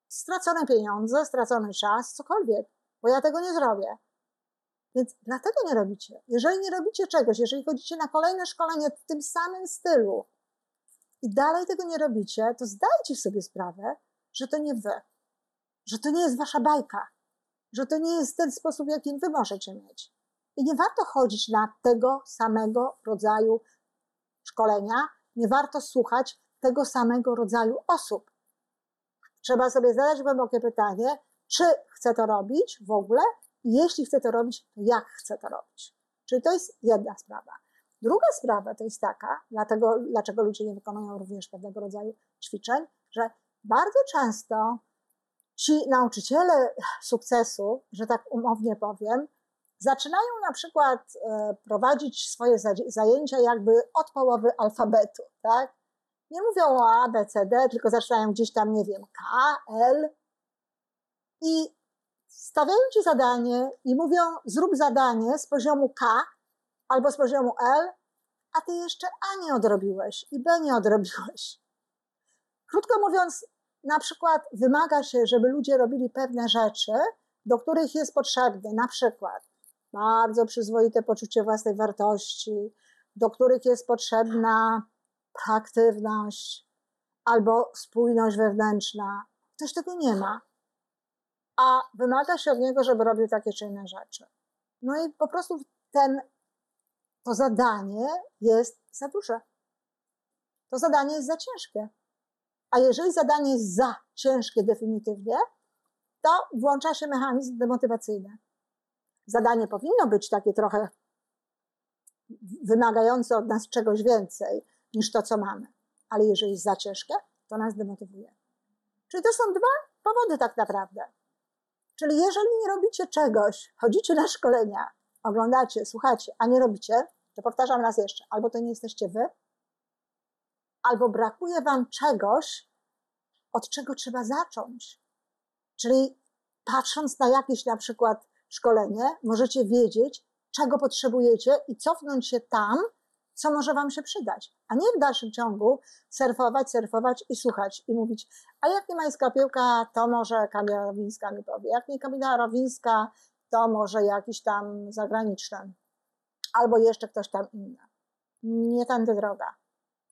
B: stracone pieniądze, stracony czas, cokolwiek bo ja tego nie zrobię. Więc dlatego nie robicie. Jeżeli nie robicie czegoś, jeżeli chodzicie na kolejne szkolenie w tym samym stylu i dalej tego nie robicie, to zdajcie sobie sprawę, że to nie wy, że to nie jest wasza bajka, że to nie jest ten sposób, jaki wy możecie mieć. I nie warto chodzić na tego samego rodzaju szkolenia, nie warto słuchać tego samego rodzaju osób. Trzeba sobie zadać głębokie pytanie, czy chcę to robić w ogóle jeśli chcę to robić, to jak chcę to robić. Czyli to jest jedna sprawa. Druga sprawa to jest taka, dlatego, dlaczego ludzie nie wykonują również pewnego rodzaju ćwiczeń, że bardzo często ci nauczyciele sukcesu, że tak umownie powiem, zaczynają na przykład e, prowadzić swoje zajęcia jakby od połowy alfabetu, tak? Nie mówią o A, B, C, D, tylko zaczynają gdzieś tam, nie wiem, K, L, i stawiają ci zadanie i mówią: zrób zadanie z poziomu K albo z poziomu L, a ty jeszcze A nie odrobiłeś i B nie odrobiłeś. Krótko mówiąc, na przykład wymaga się, żeby ludzie robili pewne rzeczy, do których jest potrzebne, na przykład bardzo przyzwoite poczucie własnej wartości, do których jest potrzebna proaktywność albo spójność wewnętrzna. Ktoś tego nie ma a wymaga się od niego, żeby robił takie czy inne rzeczy. No i po prostu ten, to zadanie jest za duże. To zadanie jest za ciężkie. A jeżeli zadanie jest za ciężkie definitywnie, to włącza się mechanizm demotywacyjny. Zadanie powinno być takie trochę wymagające od nas czegoś więcej niż to, co mamy. Ale jeżeli jest za ciężkie, to nas demotywuje. Czyli to są dwa powody tak naprawdę. Czyli jeżeli nie robicie czegoś, chodzicie na szkolenia, oglądacie, słuchacie, a nie robicie, to powtarzam raz jeszcze, albo to nie jesteście wy, albo brakuje wam czegoś, od czego trzeba zacząć. Czyli patrząc na jakieś na przykład szkolenie, możecie wiedzieć, czego potrzebujecie i cofnąć się tam, co może Wam się przydać, a nie w dalszym ciągu surfować, surfować i słuchać i mówić, a jak nie majska piłka, to może Kamila Rowińska mi powie, jak nie Kamila Rowińska, to może jakiś tam zagraniczny, albo jeszcze ktoś tam inny. Nie tędy droga.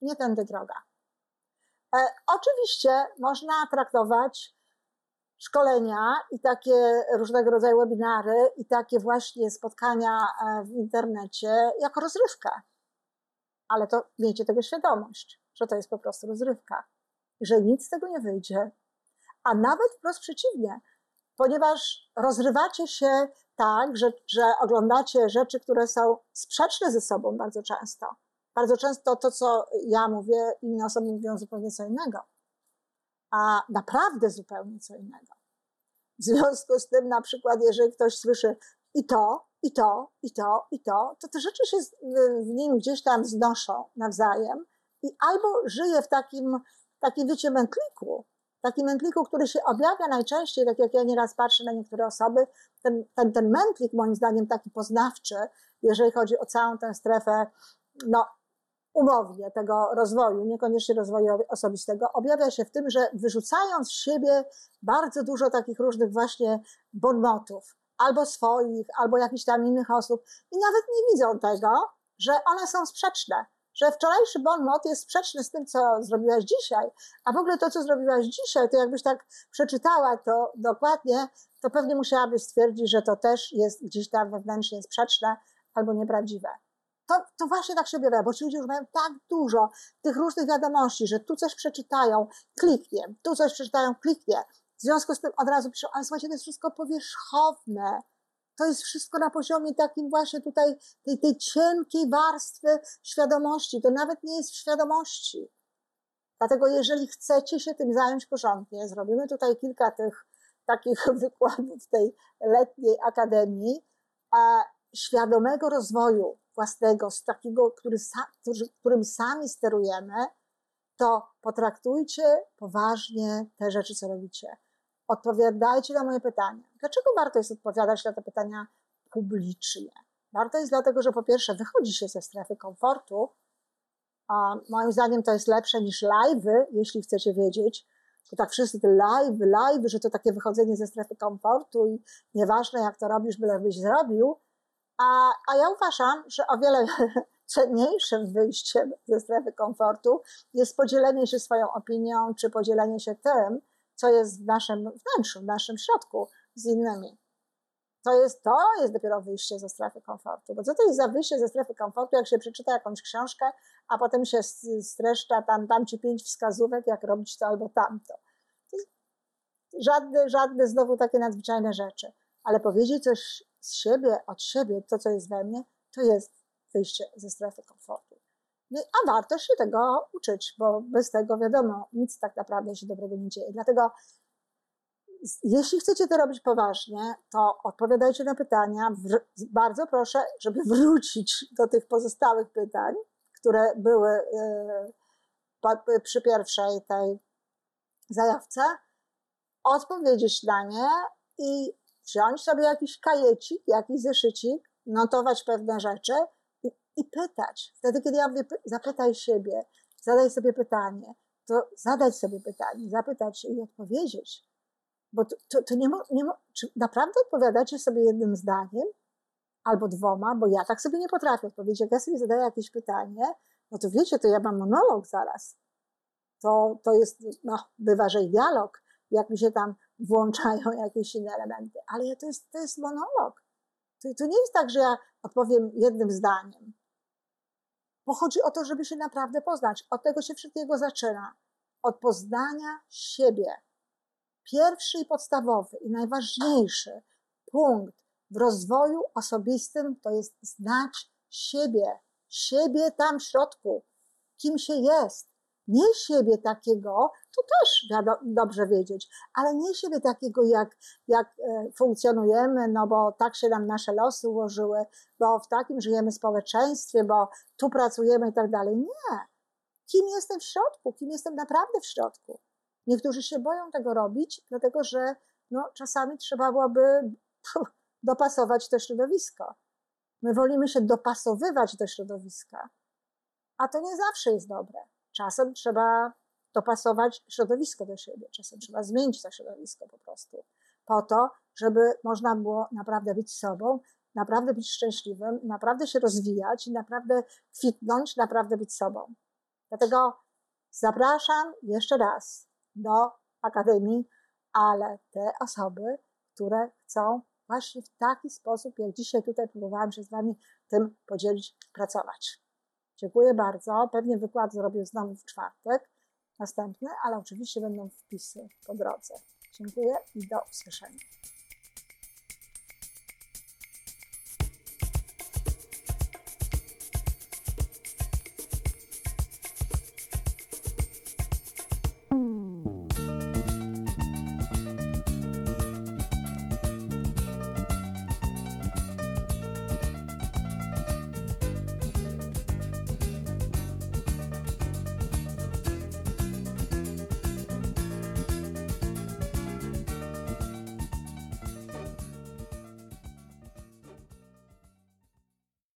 B: Nie tędy droga. E, oczywiście można traktować szkolenia i takie różnego rodzaju webinary i takie właśnie spotkania e, w internecie jako rozrywkę. Ale to miejcie tego świadomość, że to jest po prostu rozrywka, że nic z tego nie wyjdzie. A nawet wprost przeciwnie, ponieważ rozrywacie się tak, że, że oglądacie rzeczy, które są sprzeczne ze sobą bardzo często. Bardzo często to, co ja mówię, inne osoby mówią zupełnie co innego a naprawdę zupełnie co innego. W związku z tym, na przykład, jeżeli ktoś słyszy i to, i to, i to, i to, to te rzeczy się w nim gdzieś tam znoszą nawzajem i albo żyje w takim, takim wiecie, mętliku, takim mętliku, który się objawia najczęściej, tak jak ja nieraz patrzę na niektóre osoby, ten, ten, ten mętlik moim zdaniem taki poznawczy, jeżeli chodzi o całą tę strefę, no umownie tego rozwoju, niekoniecznie rozwoju osobistego, objawia się w tym, że wyrzucając z siebie bardzo dużo takich różnych właśnie bonmotów, albo swoich, albo jakichś tam innych osób. I nawet nie widzą tego, że one są sprzeczne, że wczorajszy bonmot jest sprzeczny z tym, co zrobiłaś dzisiaj, a w ogóle to, co zrobiłaś dzisiaj, to jakbyś tak przeczytała to dokładnie, to pewnie musiałabyś stwierdzić, że to też jest gdzieś tam wewnętrznie sprzeczne albo nieprawdziwe. To, to właśnie tak się objawia, bo ci ludzie już mają tak dużo tych różnych wiadomości, że tu coś przeczytają, kliknie, tu coś przeczytają, kliknie. W związku z tym od razu piszą, ale słuchajcie, to jest wszystko powierzchowne. To jest wszystko na poziomie takim właśnie tutaj tej, tej cienkiej warstwy świadomości. To nawet nie jest w świadomości. Dlatego jeżeli chcecie się tym zająć porządnie, zrobimy tutaj kilka tych takich wykładów tej letniej akademii, a świadomego rozwoju własnego, z takiego, który, którym sami sterujemy, to potraktujcie poważnie te rzeczy, co robicie. Odpowiadajcie na moje pytania. Dlaczego warto jest odpowiadać na te pytania publicznie? Warto jest dlatego, że po pierwsze wychodzi się ze strefy komfortu, a moim zdaniem to jest lepsze niż live'y, jeśli chcecie wiedzieć, to tak wszyscy te live, live, że to takie wychodzenie ze strefy komfortu i nieważne jak to robisz, bylebyś zrobił, a, a ja uważam, że o wiele cenniejszym wyjściem ze strefy komfortu jest podzielenie się swoją opinią, czy podzielenie się tym, co jest w naszym wnętrzu, w naszym środku z innymi. To jest, to jest dopiero wyjście ze strefy komfortu. Bo co to jest za wyjście ze strefy komfortu, jak się przeczyta jakąś książkę, a potem się streszcza, tam dam ci pięć wskazówek, jak robić to albo tamto. To żadne, żadne znowu takie nadzwyczajne rzeczy. Ale powiedzieć coś z siebie, od siebie, to co jest we mnie, to jest wyjście ze strefy komfortu. No a warto się tego uczyć, bo bez tego wiadomo, nic tak naprawdę się dobrego nie dzieje. Dlatego jeśli chcecie to robić poważnie, to odpowiadajcie na pytania. Bardzo proszę, żeby wrócić do tych pozostałych pytań, które były y, przy pierwszej tej zajawce, odpowiedzieć na nie i wziąć sobie jakiś kajecik, jakiś zeszycik, notować pewne rzeczy i, pytać. Wtedy, kiedy ja mówię, zapytaj siebie, zadaj sobie pytanie, to zadać sobie pytanie, zapytać i odpowiedzieć. Bo to, to, to nie, mo, nie czy naprawdę odpowiadacie sobie jednym zdaniem albo dwoma, bo ja tak sobie nie potrafię odpowiedzieć. Jak ja sobie zadaję jakieś pytanie, no to wiecie, to ja mam monolog zaraz. To, to jest, no, bywa, że i dialog, jak mi się tam włączają jakieś inne elementy. Ale to jest, to jest monolog. To, to nie jest tak, że ja odpowiem jednym zdaniem. Bo chodzi o to, żeby się naprawdę poznać. Od tego się wszystkiego zaczyna. Od poznania siebie. Pierwszy i podstawowy i najważniejszy punkt w rozwoju osobistym to jest znać siebie. Siebie tam w środku. Kim się jest nie siebie takiego, to też dobrze wiedzieć, ale nie siebie takiego, jak, jak e, funkcjonujemy, no bo tak się nam nasze losy ułożyły, bo w takim żyjemy społeczeństwie, bo tu pracujemy i tak dalej. Nie. Kim jestem w środku? Kim jestem naprawdę w środku? Niektórzy się boją tego robić, dlatego że no czasami trzeba byłoby dopasować to środowisko. My wolimy się dopasowywać do środowiska, a to nie zawsze jest dobre. Czasem trzeba dopasować środowisko do siebie, czasem trzeba zmienić to środowisko po prostu, po to, żeby można było naprawdę być sobą, naprawdę być szczęśliwym, naprawdę się rozwijać, naprawdę kwitnąć, naprawdę być sobą. Dlatego zapraszam jeszcze raz do Akademii, ale te osoby, które chcą właśnie w taki sposób, jak dzisiaj tutaj próbowałam się z Wami tym podzielić, pracować. Dziękuję bardzo. Pewnie wykład zrobię znowu w czwartek, następny, ale oczywiście będą wpisy po drodze. Dziękuję i do usłyszenia.